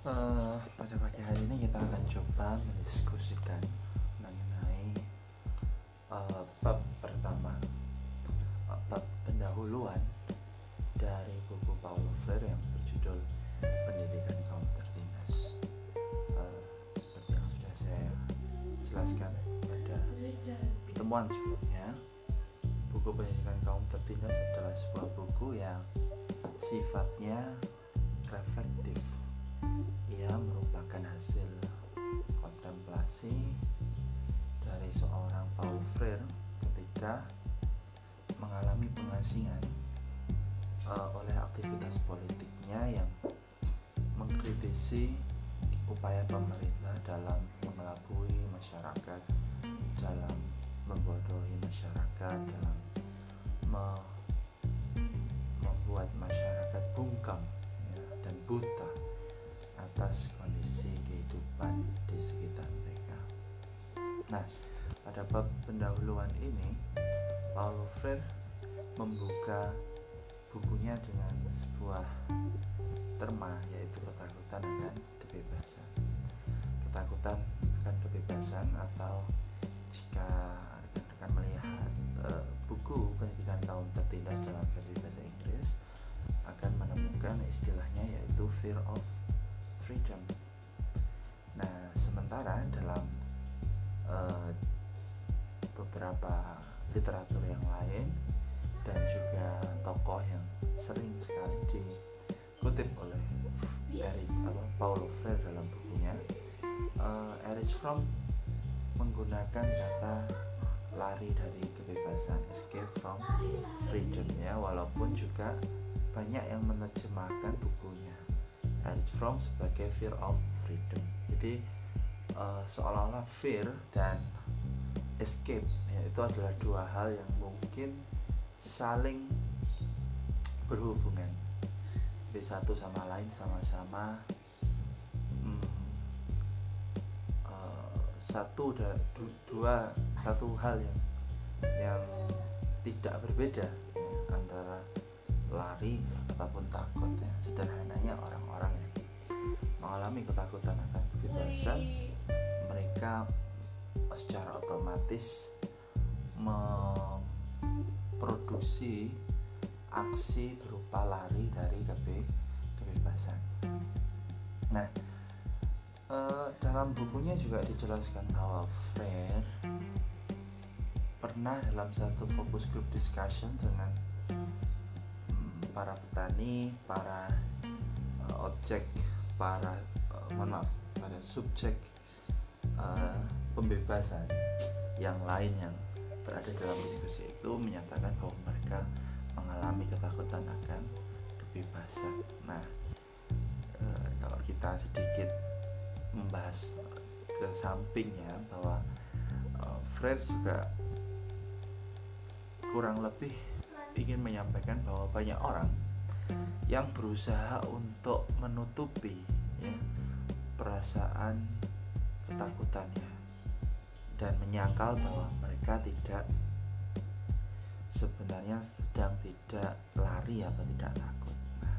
Eh, pada pagi hari ini kita akan coba mendiskusikan mengenai eh, bab pertama, eh, bab pendahuluan dari buku Paulo Freire yang berjudul Pendidikan Kaum Tertindas. Eh, seperti yang sudah saya jelaskan pada pertemuan sebelumnya, buku Pendidikan Kaum Tertindas adalah sebuah buku yang sifatnya reflektif ia merupakan hasil kontemplasi dari seorang Paul Freire ketika mengalami pengasingan uh, oleh aktivitas politiknya yang mengkritisi upaya pemerintah dalam mengelabui masyarakat, dalam membodohi masyarakat, dalam me di sekitar mereka. Nah, pada bab pendahuluan ini, Paulo Freire membuka bukunya dengan sebuah terma yaitu ketakutan akan kebebasan. Ketakutan akan kebebasan atau jika rekan-rekan melihat uh, buku pendidikan kaum tertindas dalam versi bahasa Inggris akan menemukan istilahnya yaitu fear of freedom. Sementara dalam uh, beberapa literatur yang lain dan juga tokoh yang sering sekali dikutip oleh Eric apa, Paulo Freire dalam bukunya, uh, Erich Fromm menggunakan kata lari dari kebebasan, escape from freedom ya, walaupun juga banyak yang menerjemahkan bukunya. And from sebagai fear of freedom. Jadi uh, seolah-olah fear dan escape. Ya, itu adalah dua hal yang mungkin saling berhubungan. Jadi satu sama lain sama-sama hmm, uh, satu dan dua satu hal yang yang tidak berbeda ya, antara lari ataupun takut. Ya sederhananya orang-orang yang mengalami ketakutan akan kebebasan mereka secara otomatis memproduksi aksi berupa lari dari kebe kebebasan. Nah eh, dalam bukunya juga dijelaskan bahwa Freire pernah dalam satu fokus group discussion dengan para petani, para uh, objek, para uh, mohon para subjek uh, pembebasan yang lain yang berada dalam diskusi itu menyatakan bahwa mereka mengalami ketakutan akan kebebasan. Nah, uh, kalau kita sedikit membahas ke sampingnya bahwa uh, Fred juga kurang lebih ingin menyampaikan bahwa banyak orang yang berusaha untuk menutupi ya, perasaan ketakutannya dan menyangkal bahwa mereka tidak sebenarnya sedang tidak lari atau tidak takut. Nah,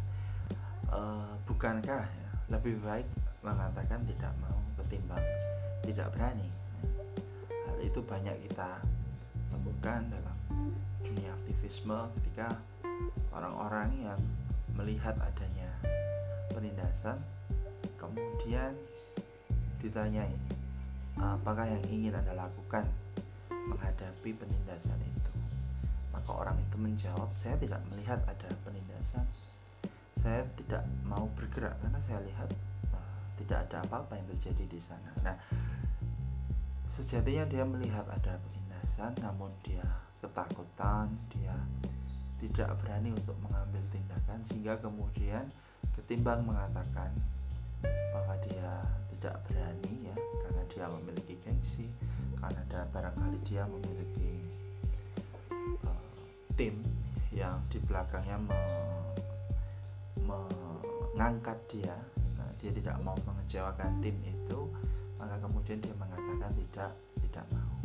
e, bukankah ya, lebih baik mengatakan tidak mau ketimbang tidak berani? Hal itu banyak kita temukan dalam dunia aktivisme ketika orang-orang yang melihat adanya penindasan kemudian ditanyai apakah yang ingin anda lakukan menghadapi penindasan itu? Maka orang itu menjawab saya tidak melihat ada penindasan. Saya tidak mau bergerak karena saya lihat uh, tidak ada apa-apa yang terjadi di sana. Nah sejatinya dia melihat ada penindasan namun dia ketakutan, dia tidak berani untuk mengambil tindakan sehingga kemudian ketimbang mengatakan bahwa dia tidak dia memiliki gengsi karena ada barangkali dia memiliki uh, tim yang di belakangnya me, mengangkat dia. Nah, dia tidak mau mengecewakan tim itu maka kemudian dia mengatakan tidak tidak mau.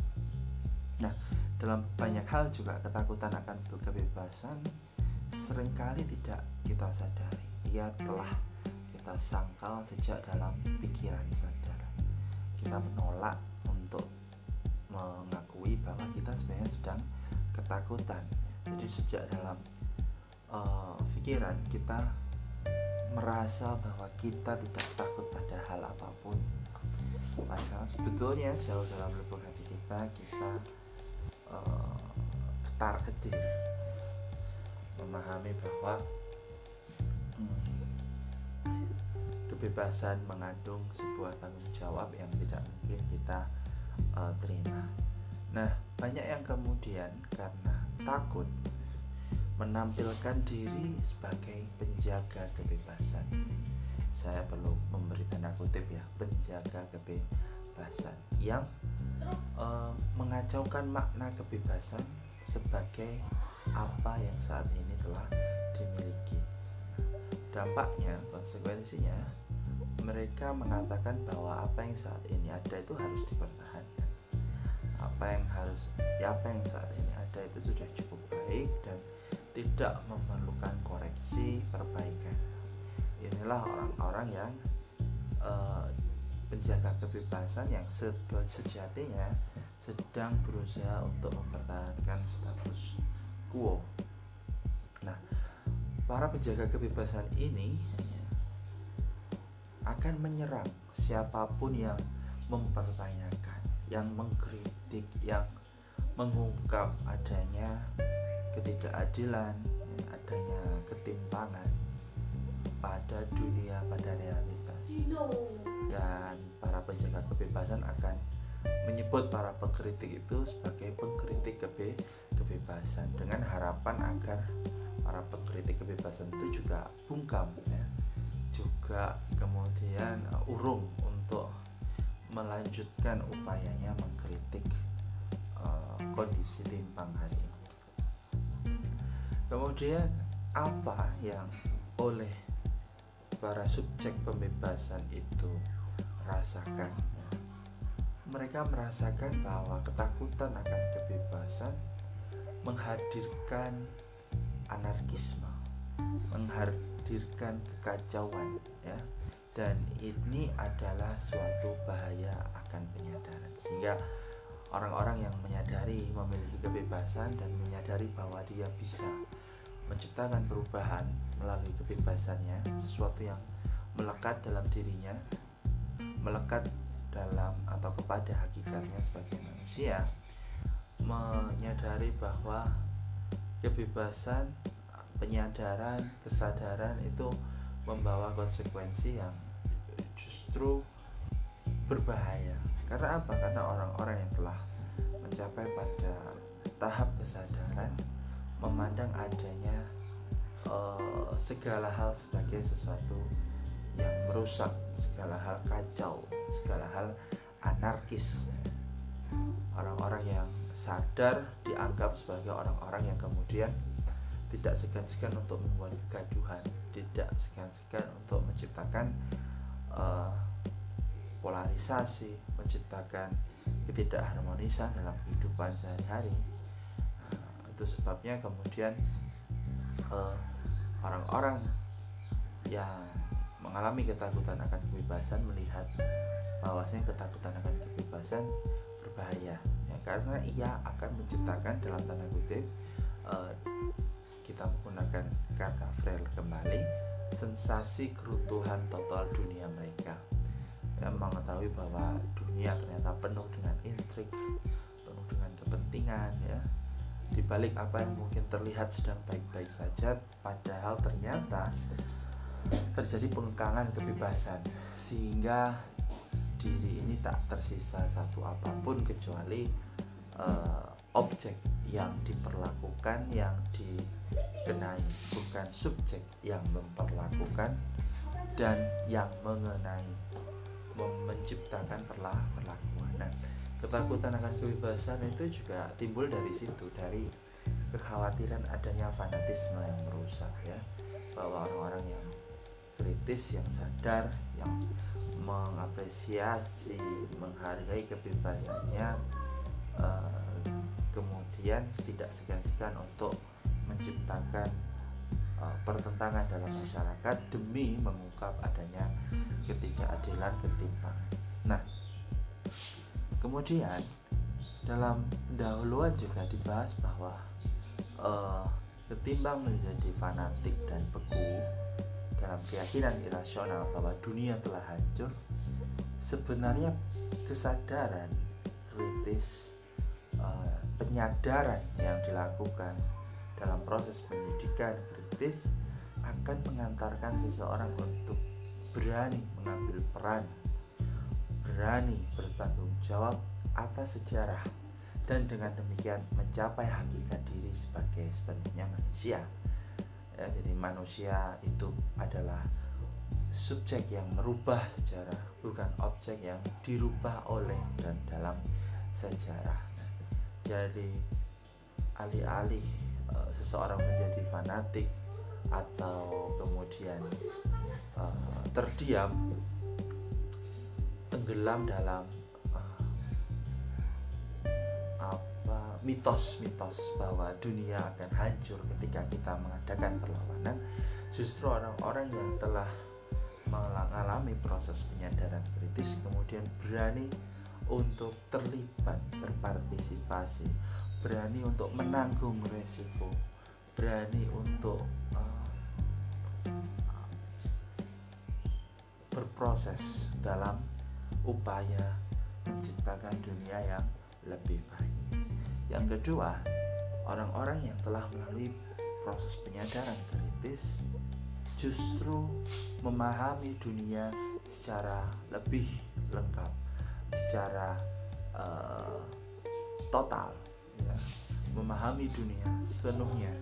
Nah dalam banyak hal juga ketakutan akan kebebasan sering kali tidak kita sadari. Ia telah kita sangkal sejak dalam pikiran sadar kita menolak untuk mengakui bahwa kita sebenarnya sedang ketakutan. Jadi sejak dalam uh, pikiran kita merasa bahwa kita tidak takut pada hal apa pun. Padahal sebetulnya jauh dalam lubuk hati kita kita uh, ketar ketir. Memahami bahwa hmm, kebebasan mengandung sebuah tanggung jawab yang tidak mungkin kita uh, terima. Nah, banyak yang kemudian karena takut menampilkan diri sebagai penjaga kebebasan. Saya perlu memberi tanda kutip ya, penjaga kebebasan yang uh, mengacaukan makna kebebasan sebagai apa yang saat ini telah dimiliki. Dampaknya, konsekuensinya, mereka mengatakan bahwa apa yang saat ini ada itu harus dipertahankan. Apa yang harus ya apa yang saat ini ada itu sudah cukup baik dan tidak memerlukan koreksi perbaikan. Inilah orang-orang yang uh, penjaga kebebasan yang sejatinya sedang berusaha untuk mempertahankan status quo. Nah para penjaga kebebasan ini akan menyerang siapa pun yang mempertanyakan yang mengkritik, yang mengungkap adanya ketidakadilan, adanya ketimpangan pada dunia, pada realitas. Dan para penjaga kebebasan akan menyebut para pengkritik itu sebagai pengkritik kebe kebebasan dengan harapan agar para pengkritik kebebasan itu juga bungkam ya. Juga kemudian uh, urung untuk melanjutkan upayanya mengkritik uh, kondisi timpang hari ini. Kemudian apa yang oleh para subjek pembebasan itu rasakan? Mereka merasakan bahwa ketakutan akan kebebasan menghadirkan anarkisme, menghadirkan kekacauan, ya. Dan ini adalah suatu bahaya akan penyadaran. Sehingga orang-orang yang menyadari memiliki kebebasan dan menyadari bahwa dia bisa menciptakan perubahan melalui kebebasannya sesuatu yang melekat dalam dirinya melekat dalam atau kepada hakikatnya sebagai manusia menyadari bahwa kebebasan penyadaran kesadaran itu membawa konsekuensi yang justru berbahaya. Karena apa? Karena orang-orang yang telah mencapai pada tahap kesadaran memandang adanya uh, segala hal sebagai sesuatu yang merusak segala hal kacau segala hal anarkis. Orang-orang yang sadar dianggap sebagai orang-orang yang kemudian tidak segan-segan untuk membuat kegaduhan tidak segan-segan untuk menciptakan uh, polarisasi, menciptakan ketidakharmonisan dalam kehidupan sehari-hari. Nah, itu sebabnya kemudian eh, orang-orang yang mengalami ketakutan akan kebebasan melihat bahwasanya ketakutan akan kebebasan berbahaya ya karena ia akan menciptakan dalam tanda kutip uh, kita menggunakan kata Frel kembali sensasi keruntuhan total dunia mereka. Yang mengetahui bahwa dunia ternyata penuh dengan intrik penuh dengan kepentingan ya. Di balik apa yang mungkin terlihat sedang baik-baik saja padahal ternyata terjadi pengkangan kebebasan sehingga diri ini tak tersisa satu apa pun kecuali uh, objek yang diperlakukan yang dikenai bukan subjek yang memperlakukan dan yang mengenai menciptakan perlah perlakuan. Nah ketakutan akan kebebasan itu juga timbul dari situ dari kekhawatiran adanya fanatisme yang merusak ya. Bahwa orang-orang yang kritis yang sadar yang mengapresiasi menghargai kebebasannya uh, kemudian tidak segan-segan untuk menciptakan uh, pertentangan dalam masyarakat demi mengungkap adanya ketidakadilan ketimpangan. Nah, kemudian dalam pendahuluan juga dibahas bahwa uh, ketimbang menjadi fanatik dan beku dalam keyakinan irasional bahwa dunia telah hancur, sebenarnya kesadaran kritis penyadaran yang dilakukan dalam proses pendidikan kritis akan mengantarkan seseorang untuk berani mengambil peran, berani bertanggung jawab atas sejarah dan dengan demikian mencapai hakikat diri sebagai sepenuhnya manusia. Ya, jadi manusia itu adalah subjek yang merubah sejarah bukan objek yang dirubah oleh dan dalam sejarah jadi alih-alih uh, seseorang menjadi fanatik atau kemudian uh, terdiam tenggelam dalam mitos-mitos bahwa dunia akan hancur ketika kita mengadakan perlawanan justru orang-orang yang telah mengalami proses penyadaran kritis kemudian berani untuk terlibat berpartisipasi berani untuk menanggung resiko berani untuk uh, berproses dalam upaya menciptakan dunia yang lebih baik. Yang kedua, orang-orang yang telah melalui proses penyadaran kritis justru memahami dunia secara lebih lengkap, secara uh, total, ya. memahami dunia sepenuhnya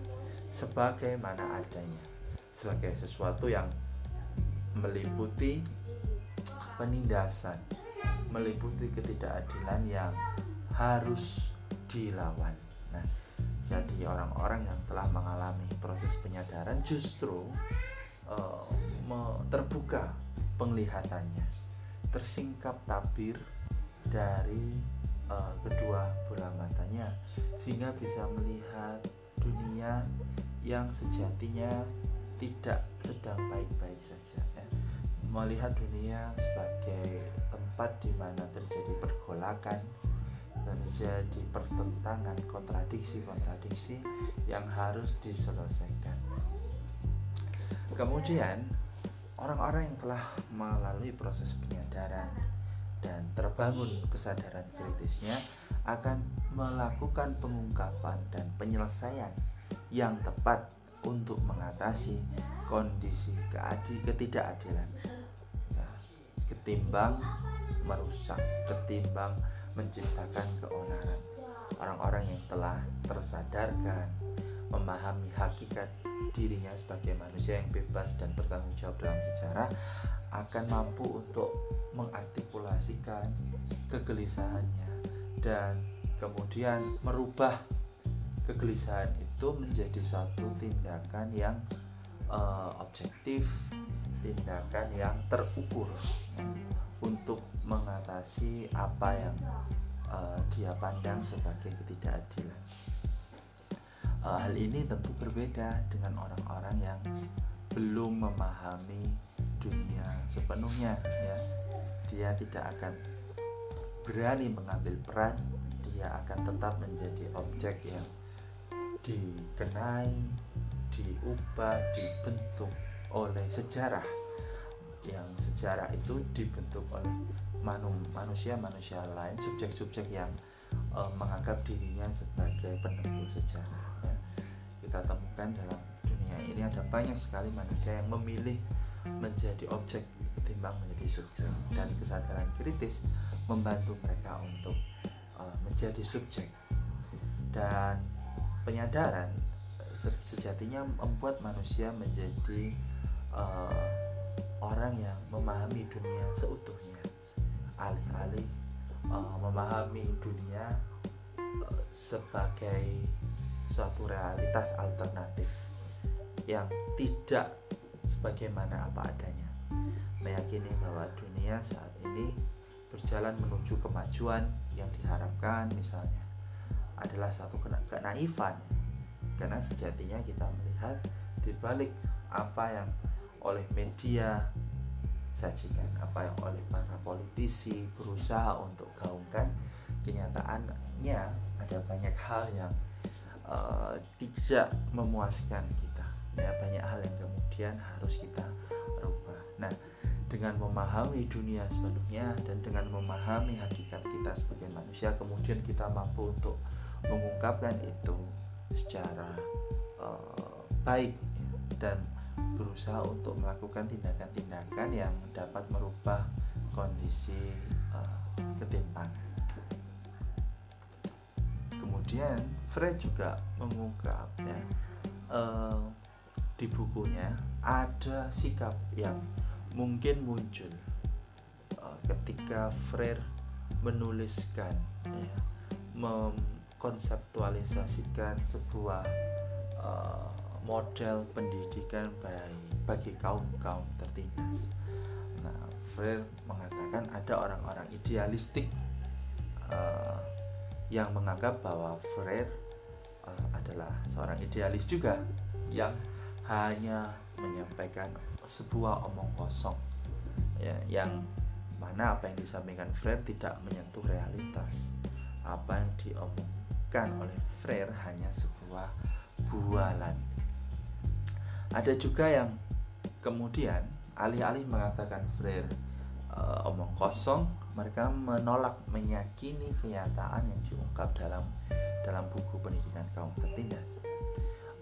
sebagaimana adanya, sebagai sesuatu yang meliputi penindasan, meliputi ketidakadilan yang harus dilawan. Nah, jadi orang-orang yang telah mengalami proses penyadaran justru uh, terbuka penglihatannya, tersingkap tabir dari uh, kedua bola matanya, sehingga bisa melihat dunia yang sejatinya tidak sedang baik-baik saja. Ya. Melihat dunia sebagai tempat di mana terjadi pergolakan, terjadi pertentangan kontradiksi-kontradiksi yang harus diselesaikan kemudian orang-orang yang telah melalui proses penyadaran dan terbangun kesadaran kritisnya akan melakukan pengungkapan dan penyelesaian yang tepat untuk mengatasi kondisi keadil ketidakadilan ya, ketimbang merusak ketimbang menciptakan keonaran. Orang-orang yang telah tersadarkan, memahami hakikat dirinya sebagai manusia yang bebas dan bertanggung jawab dalam sejarah akan mampu untuk mengartikulasikan kegelisahannya dan kemudian merubah kegelisahan itu menjadi satu tindakan yang uh, objektif, tindakan yang terukur untuk mengatasi apa yang uh, dia pandang sebagai ketidakadilan. Uh, hal ini tentu berbeda dengan orang-orang yang belum memahami dunia sepenuhnya ya. Dia tidak akan berani mengambil peran, dia akan tetap menjadi objek yang dikenai, diubah, dibentuk oleh sejarah yang sejarah itu dibentuk oleh manusia-manusia lain, subjek-subjek yang uh, menganggap dirinya sebagai penentu sejarah. Kita temukan dalam dunia ini ada banyak sekali manusia yang memilih menjadi objek ketimbang menjadi subjek. Dan kesadaran kritis membantu mereka untuk uh, menjadi subjek. Dan penyadaran sejatinya membuat manusia menjadi uh, orang yang memahami dunia seutuhnya. Alih-alih uh, memahami dunia uh, sebagai suatu realitas alternatif yang tidak sebagaimana apa adanya. Meyakini bahwa dunia saat ini berjalan menuju kemajuan yang diharapkan misalnya adalah satu kenaifan. Karena sejatinya kita melihat dibalik apa yang oleh media sajikan apa yang oleh para politisi berusaha untuk gaungkan kenyataannya ada banyak hal yang uh, tidak memuaskan kita ya banyak hal yang kemudian harus kita rubah nah dengan memahami dunia sepenuhnya dan dengan memahami hakikat kita sebagai manusia kemudian kita mampu untuk mengungkapkan itu secara uh, baik dan berusaha untuk melakukan tindakan-tindakan yang dapat merubah kondisi uh, ketimpangan. Kemudian Fred juga mengungkap ya uh, di bukunya ada sikap yang mungkin muncul uh, ketika Fred menuliskan ya, mengkonseptualisasikan sebuah uh, model pendidikan bagi, bagi kaum kaum tertindas. Nah, Freire mengatakan ada orang-orang idealistik uh, yang menganggap bahwa Freire uh, adalah seorang idealis juga yang hanya menyampaikan sebuah omong kosong. Ya, yang mana apa yang disampaikan Freire tidak menyentuh realitas. Apa yang diomongkan oleh Freire hanya sebuah bualan. Ada juga yang kemudian alih-alih mengatakan Freire uh, omong kosong mereka menolak meyakini kenyataan yang diungkap dalam dalam buku pendidikan kaum tertindas.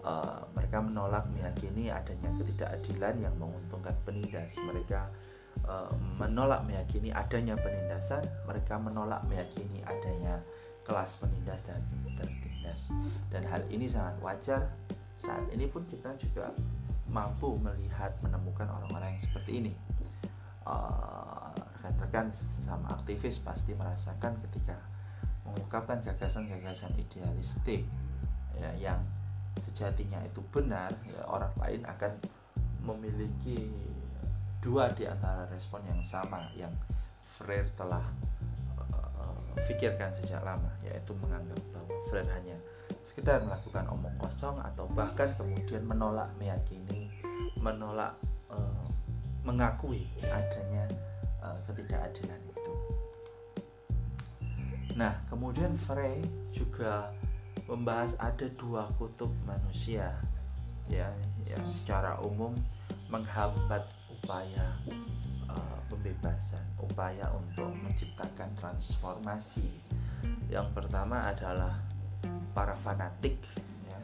Uh, mereka menolak meyakini adanya ketidakadilan yang menguntungkan penindas. Mereka uh, menolak meyakini adanya penindasan. Mereka menolak meyakini adanya kelas penindas dan tertindas. Dan hal ini sangat wajar. Saat ini pun kita juga mampu melihat menemukan orang-orang yang seperti ini. Uh, rekan-rekan uh, sesama aktivis pasti merasakan ketika mengungkapkan gagasan-gagasan idealistik ya, yang sejatinya itu benar ya, orang lain akan memiliki dua di antara respon yang sama yang Freire telah uh, pikirkan sejak lama yaitu menganggap bahwa Freire hanya sekedar melakukan omong kosong atau bahkan kemudian menolak meyakini menolak uh, mengakui adanya uh, ketidakadilan itu. Nah, kemudian Frey juga membahas ada dua kutub manusia ya yang secara umum menghambat upaya uh, pembebasan, upaya untuk menciptakan transformasi. Yang pertama adalah para fanatik ya,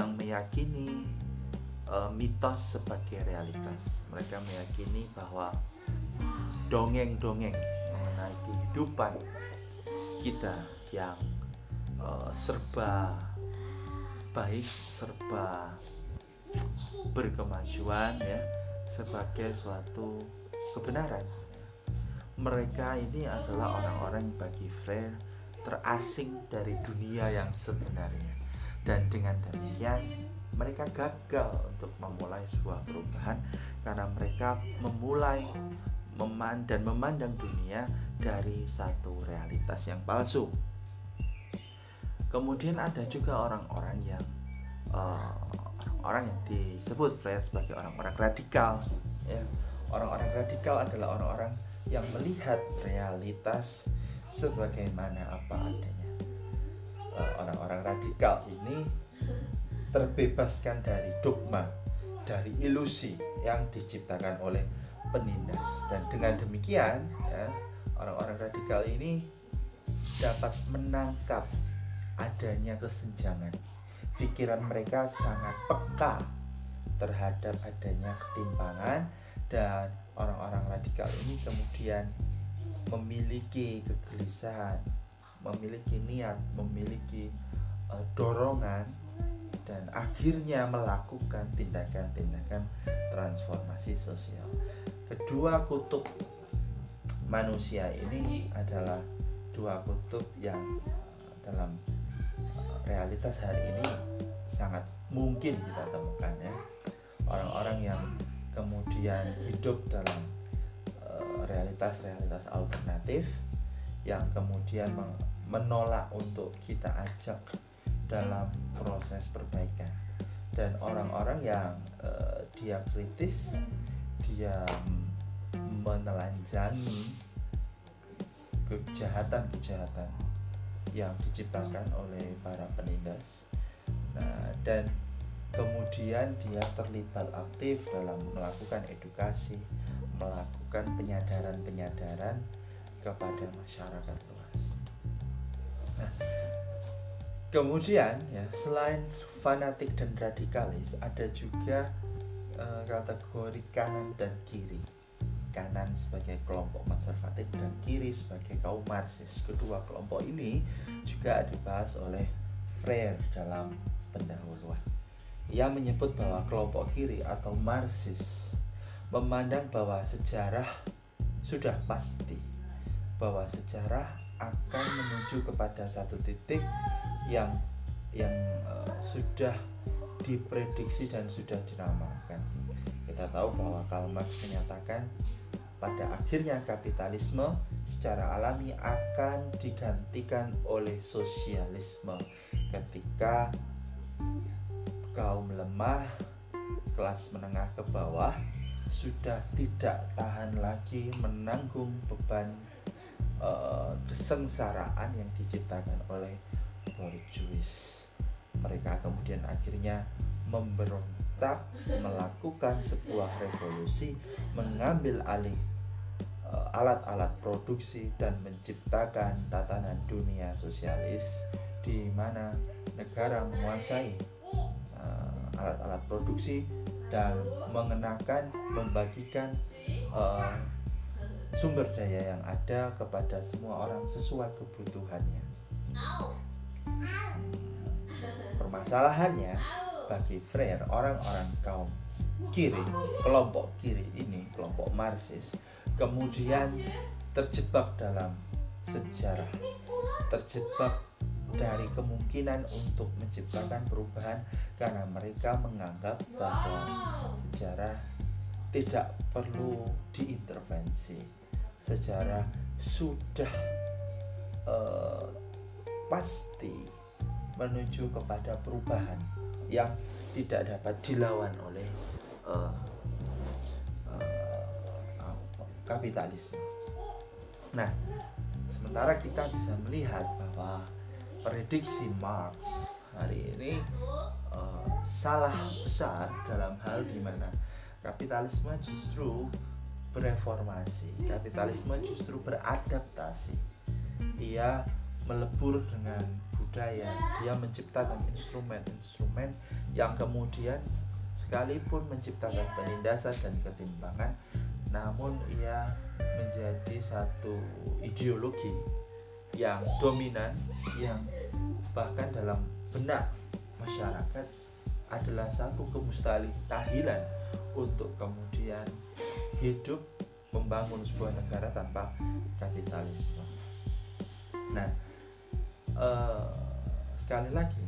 yang meyakini uh, mitos sebagai realitas. Mereka meyakini bahwa dongeng-dongeng mengenai kehidupan kita yang uh, serba baik, serba berkemajuan ya sebagai suatu kebenaran. Mereka ini adalah orang-orang bagi Freire terasing dari dunia yang sebenarnya dan dengan demikian mereka gagal untuk memulai sebuah perubahan karena mereka memulai meman dan memandang dunia dari satu realitas yang palsu. Kemudian ada juga orang-orang yang uh, orang yang disebut Freire sebagai orang-orang radikal. Ya, orang-orang radikal adalah orang-orang yang melihat realitas sebagaimana apa adanya. Eh, orang-orang radikal ini terbebaskan dari dogma, dari ilusi yang diciptakan oleh penindas dan dengan demikian ya, orang-orang radikal ini dapat menangkap adanya kesenjangan. Pikiran mereka sangat peka terhadap adanya ketimpangan dan orang-orang radikal ini kemudian memiliki kegelisahan, memiliki niat, memiliki uh, dorongan dan akhirnya melakukan tindakan-tindakan transformasi sosial. Kedua kutub manusia ini adalah dua kutub yang dalam eh, realitas hari ini sangat mungkin kita temukan ya. Orang-orang yang kemudian hidup dalam realitas-realitas alternatif yang kemudian menolak untuk kita ajak dalam proses perbaikan dan orang-orang yang uh, dia kritis dia menelanjangi kejahatan-kejahatan yang diciptakan oleh para penindas. Nah dan kemudian dia terlibat aktif dalam melakukan edukasi melakukan penyadaran-penyadaran kepada masyarakat luas. Nah kemudian ya selain fanatik dan radikalis ada juga uh, kategori kanan dan kiri kanan sebagai kelompok konservatif dan kiri sebagai kaum marxis kedua kelompok ini juga dibahas oleh Freire dalam pendahuluan ia menyebut bahwa kelompok kiri atau marxis memandang bahwa sejarah sudah pasti bahwa sejarah akan menuju kepada satu titik yang yang uh, sudah diprediksi dan sudah diramalkan. Kita tahu bahwa Karl Marx menyatakan pada akhirnya kapitalisme secara alami akan digantikan oleh sosialisme. Ketika kaum lemah, kelas menengah ke bawah sudah tidak tahan lagi menanggung beban uh, kesengsaraan yang diciptakan oleh borjuis mereka kemudian akhirnya memberontak melakukan sebuah revolusi mengambil alih alat-alat uh, produksi dan menciptakan tatanan dunia sosialis di mana negara menguasai eh, alat-alat uh, produksi dan mengenakan membagikan uh, sumber daya yang ada kepada semua orang sesuai kebutuhannya. Permasalahannya bagi Freire orang-orang kaum kiri, kelompok kiri ini, kelompok Marxis, kemudian terjebak dalam sejarah, terjebak dari kemungkinan untuk menciptakan perubahan karena mereka menganggap bahwa sejarah tidak perlu diintervensi. Sejarah sudah uh, pasti menuju kepada perubahan yang tidak dapat dilawan oleh uh, kapitalisme. Nah, sementara kita bisa melihat bahwa prediksi Marx hari ini uh, salah besar dalam hal di mana kapitalisme justru bereformasi, kapitalisme justru beradaptasi. Ia melebur dengan budaya dia menciptakan instrumen-instrumen yang kemudian sekalipun menciptakan penindasan dan ketimpangan namun ia menjadi satu ideologi yang dominan yang bahkan dalam benak masyarakat adalah satu kemustahilan untuk kemudian hidup membangun sebuah negara tanpa kapitalisme. Nah, uh, sekali lagi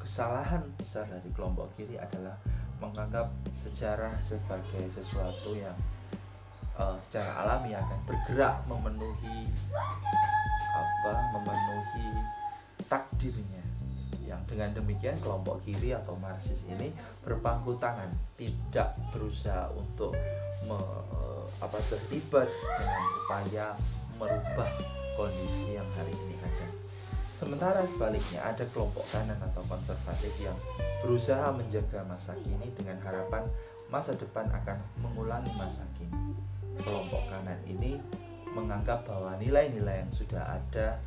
kesalahan besar dari kelompok kiri adalah menganggap sejarah sebagai sesuatu yang uh, secara alami akan bergerak memenuhi apa memenuhi takdirnya yang dengan demikian kelompok kiri atau marxis ini berpangku tangan tidak berusaha untuk me, apa terlibat dengan upaya merubah kondisi yang hari ini ada Sementara sebaliknya ada kelompok kanan atau konservatif yang berusaha menjaga masa kini dengan harapan masa depan akan mengulangi masa kini. Kelompok kanan ini menganggap bahwa nilai-nilai yang sudah ada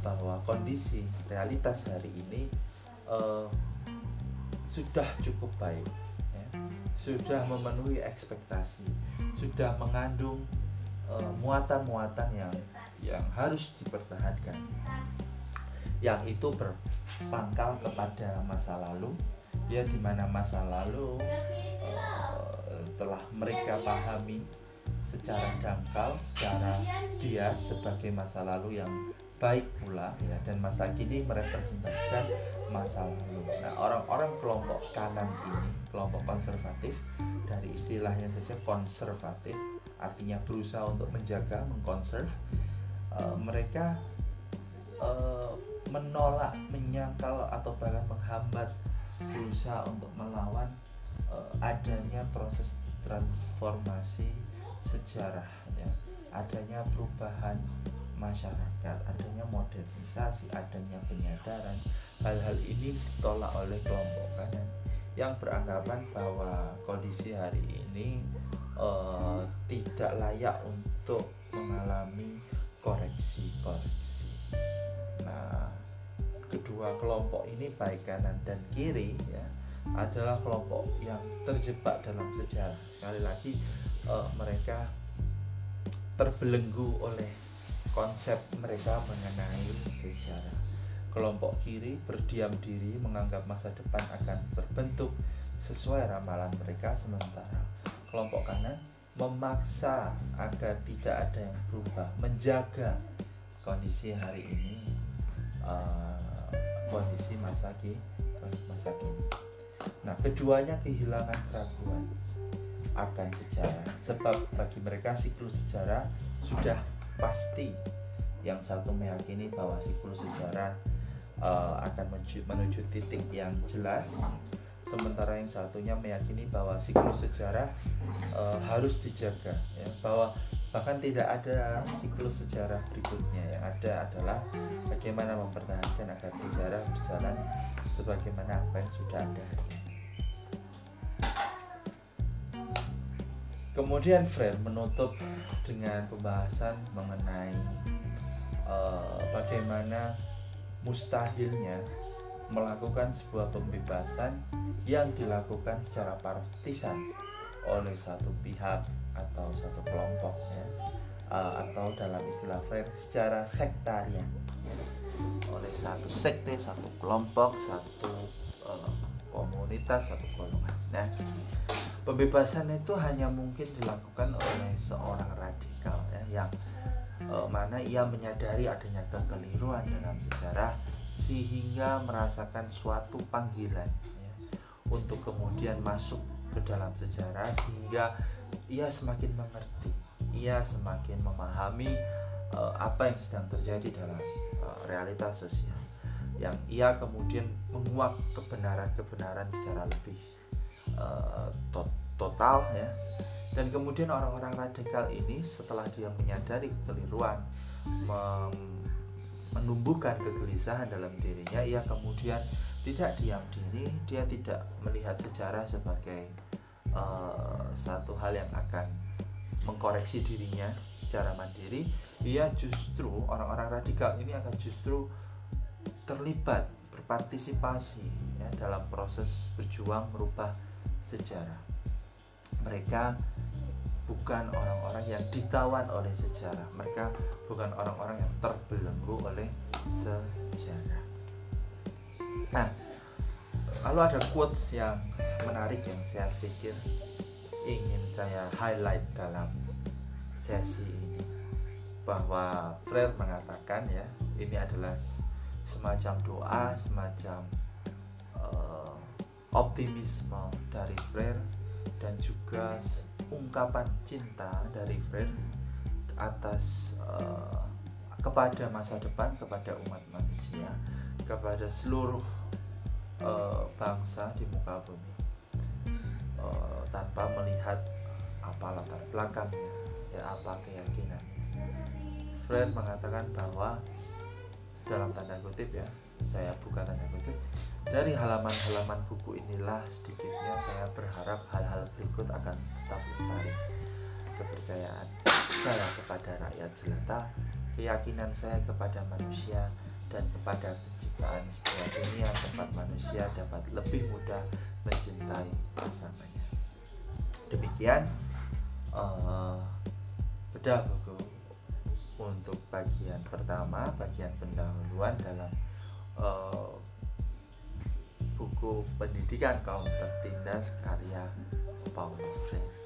bahwa kondisi realitas hari ini uh, sudah cukup baik, ya. sudah memenuhi ekspektasi, sudah mengandung eh, muatan-muatan yang yang harus dipertahankan yang itu berpangkal kepada masa lalu ya di mana masa lalu uh, telah mereka pahami secara dangkal secara bias sebagai masa lalu yang baik pula ya dan masa kini merepresentasikan masa lalu. Nah, orang-orang kelompok kanan ini, kelompok konservatif dari istilahnya saja konservatif artinya berusaha untuk menjaga, mengkonserv uh, mereka uh, menolak, menyangkal atau bahkan menghambat berusaha untuk melawan uh, adanya proses transformasi sejarah ya adanya perubahan masyarakat adanya modernisasi adanya penyadaran hal-hal ini ditolak oleh kelompok kanan yang beranggapan bahwa kondisi hari ini uh, tidak layak untuk mengalami koreksi-koreksi. Nah, kedua kelompok ini baik kanan dan kiri ya adalah kelompok yang terjebak dalam sejarah. Sekali lagi uh, mereka terbelenggu oleh konsep mereka mengenai sejarah. Kelompok kiri berdiam diri menganggap masa depan akan berbentuk sesuai ramalan mereka sementara kelompok kanan memaksa agar tidak ada yang berubah, menjaga kondisi hari ini, uh, kondisi masa kini, masa kini. Nah, keduanya kehilangan keraguan akan sejarah, sebab bagi mereka siklus sejarah sudah pasti. Yang satu meyakini bahwa siklus sejarah uh, akan menuju, menuju titik yang jelas. Sementara yang satunya meyakini bahwa siklus sejarah e, harus dijaga ya. Bahwa bahkan tidak ada siklus sejarah berikutnya yang ada adalah bagaimana mempertahankan agar sejarah berjalan sebagaimana apa yang sudah ada kemudian Fred menutup dengan pembahasan mengenai e, bagaimana mustahilnya melakukan sebuah pembebasan yang dilakukan secara partisan oleh satu pihak atau satu kelompok ya uh, atau dalam istilah Freire secara sektarian ya. oleh satu sekte satu kelompok satu uh, komunitas satu golongan nah pembebasan itu hanya mungkin dilakukan oleh seorang radikal ya yang uh, mana ia menyadari adanya kekeliruan dalam sejarah sehingga merasakan suatu panggilan ya, untuk kemudian masuk ke dalam sejarah sehingga ia semakin mengerti, ia semakin memahami uh, apa yang sedang terjadi dalam uh, realitas sosial yang ia kemudian menguak kebenaran-kebenaran secara lebih to total ya. Dan kemudian orang-orang radikal ini setelah dia menyadari kekeliruan menumbuhkan kegelisahan dalam dirinya ia kemudian tidak diam diri dia tidak melihat sejarah sebagai uh, satu hal yang akan mengkoreksi dirinya secara mandiri. Ia justru orang-orang radikal ini akan justru terlibat berpartisipasi ya, dalam proses berjuang merubah sejarah. Mereka bukan orang-orang yang ditawan oleh sejarah. Mereka bukan orang-orang yang terbelenggu oleh sejarah. Nah lalu ada quotes yang menarik yang saya pikir ingin saya highlight dalam sesi ini. Bahwa Freire mengatakan ya ini adalah semacam doa semacam uh, optimisme dari Freire dan juga ungkapan cinta dari Freire atas uh, kepada masa depan kepada umat manusia kepada seluruh uh, bangsa di muka bumi. Uh, tanpa melihat apa latar belakangnya ya apa keyakinan Freire mengatakan bahwa dalam tanda kutip ya saya buka tanda kutip dari halaman-halaman buku inilah sedikitnya saya berharap hal-hal berikut akan tetap lestari. Kepercayaan saya kepada rakyat jelata, keyakinan saya kepada manusia, dan kepada penciptaan sebuah dunia tempat manusia dapat lebih mudah mencintai pasangannya. Demikian uh, bedah buku untuk bagian pertama, bagian pendahuluan dalam uh, buku pendidikan kaum tertindas karya Paulo Freire